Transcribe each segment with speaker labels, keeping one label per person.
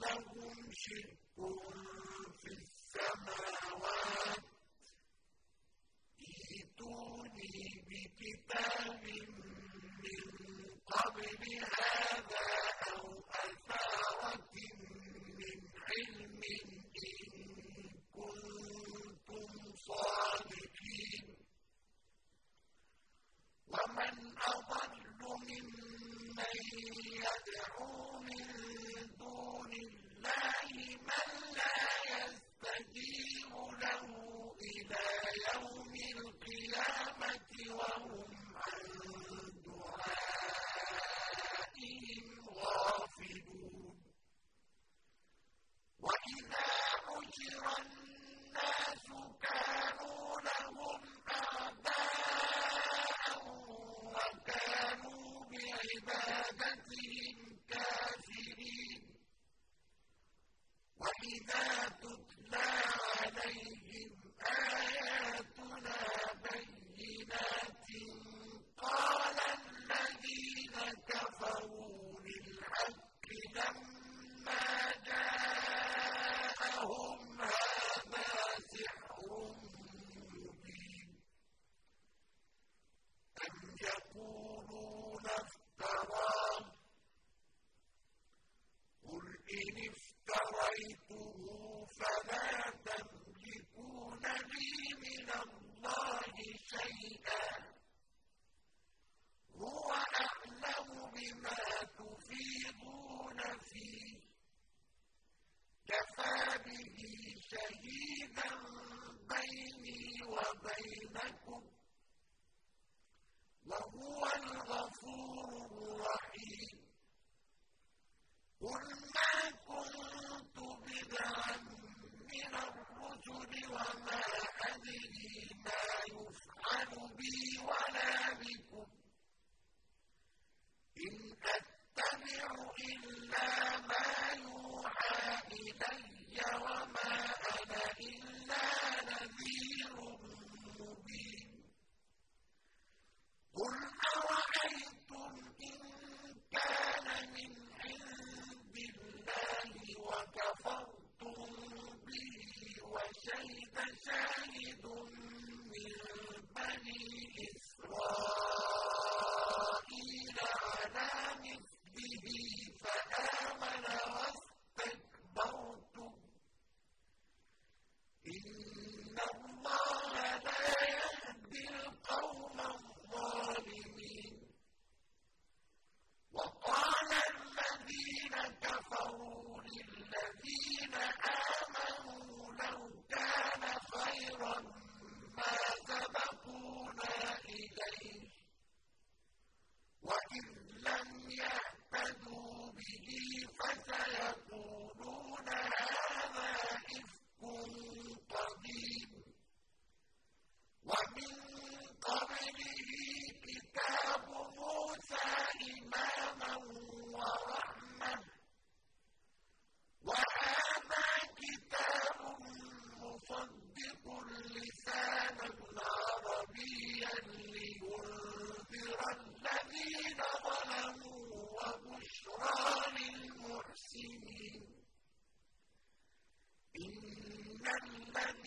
Speaker 1: لهم شرك في السماوات. ائتوني بكتاب من قبل هذا أو أثارة من علم إن كنتم صادقين. ومن أضل ممن يدعو من أبدا الذي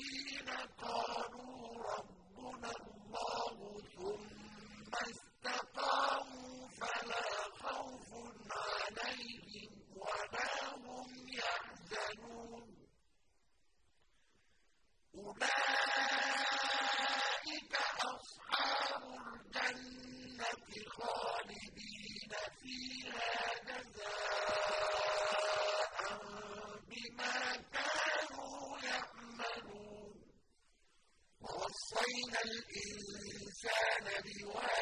Speaker 1: الإنسان بوالده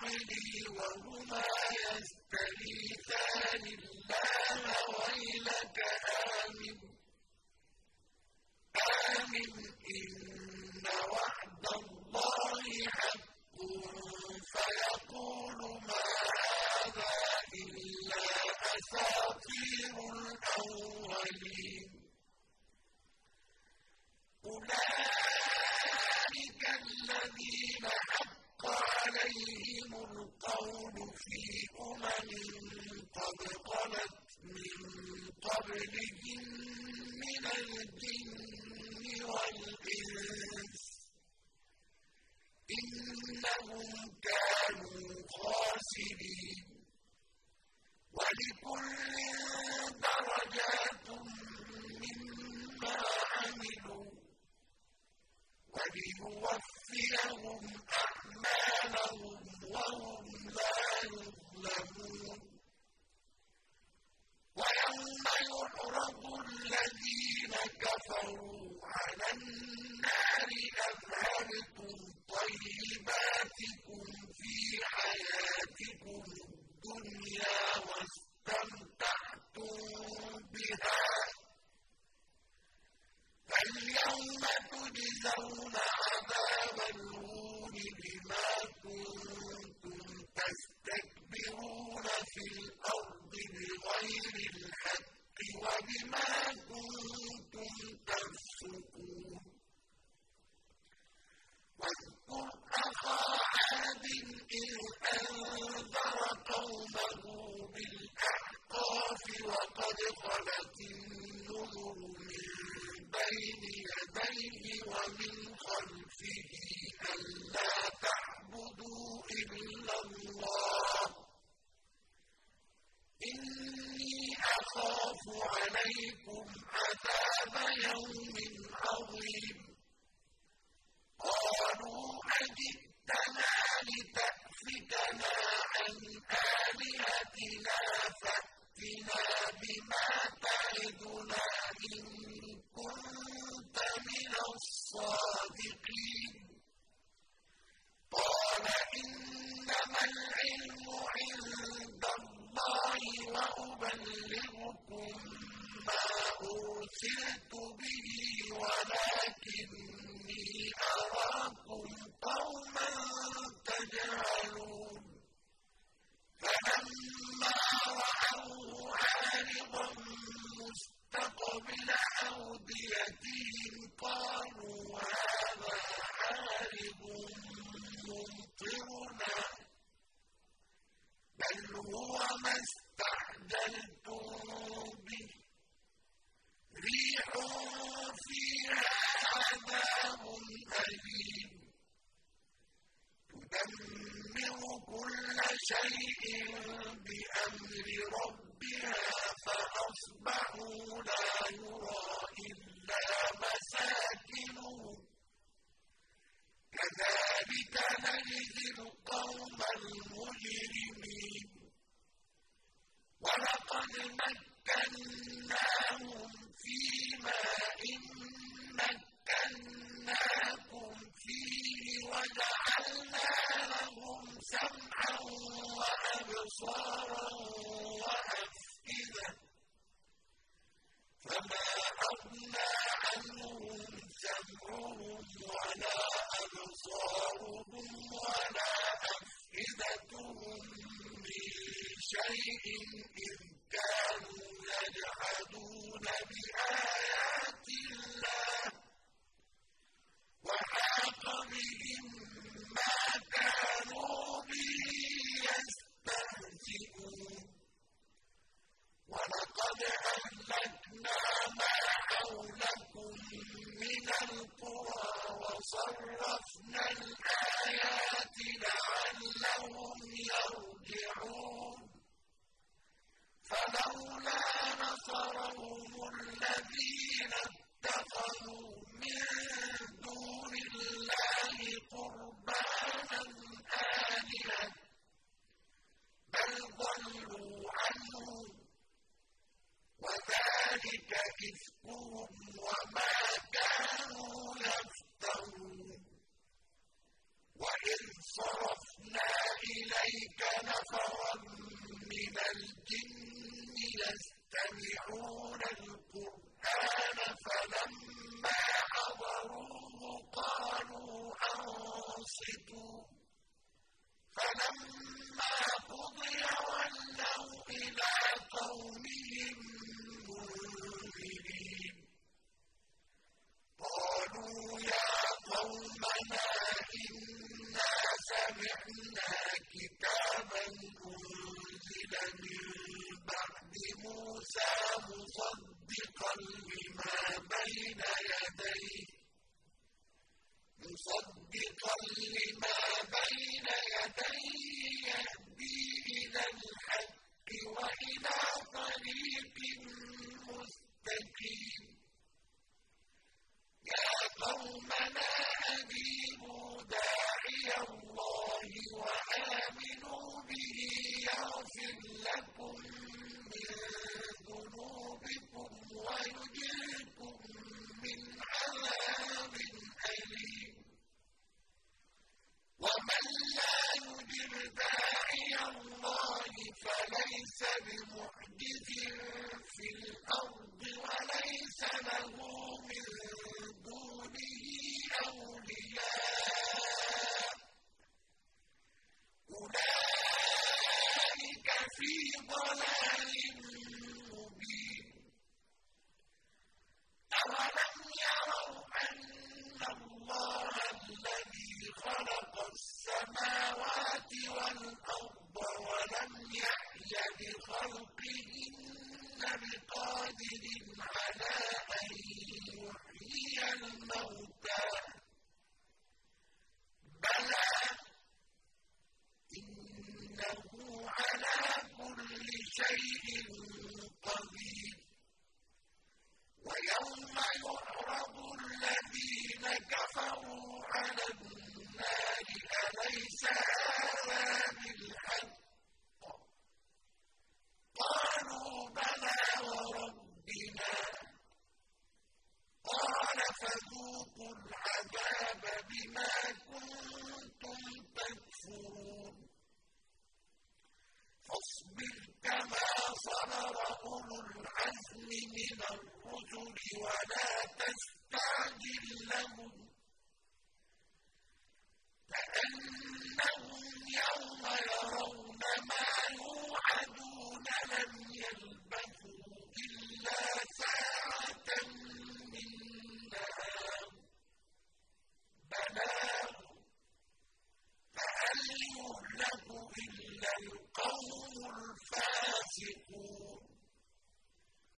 Speaker 1: وهما يستغيثان ليوفيهم أعمالهم وهم لا يظلمون قالوا هذا عارض ممطرنا بل هو ما استعجلتم به ريح فيها عذاب أليم تدمر كل شيء بأمر ربها فأصبحوا لا وَالْأَرْضَ وَلَمْ يَعْيَ بِخَلْقِهِنَّ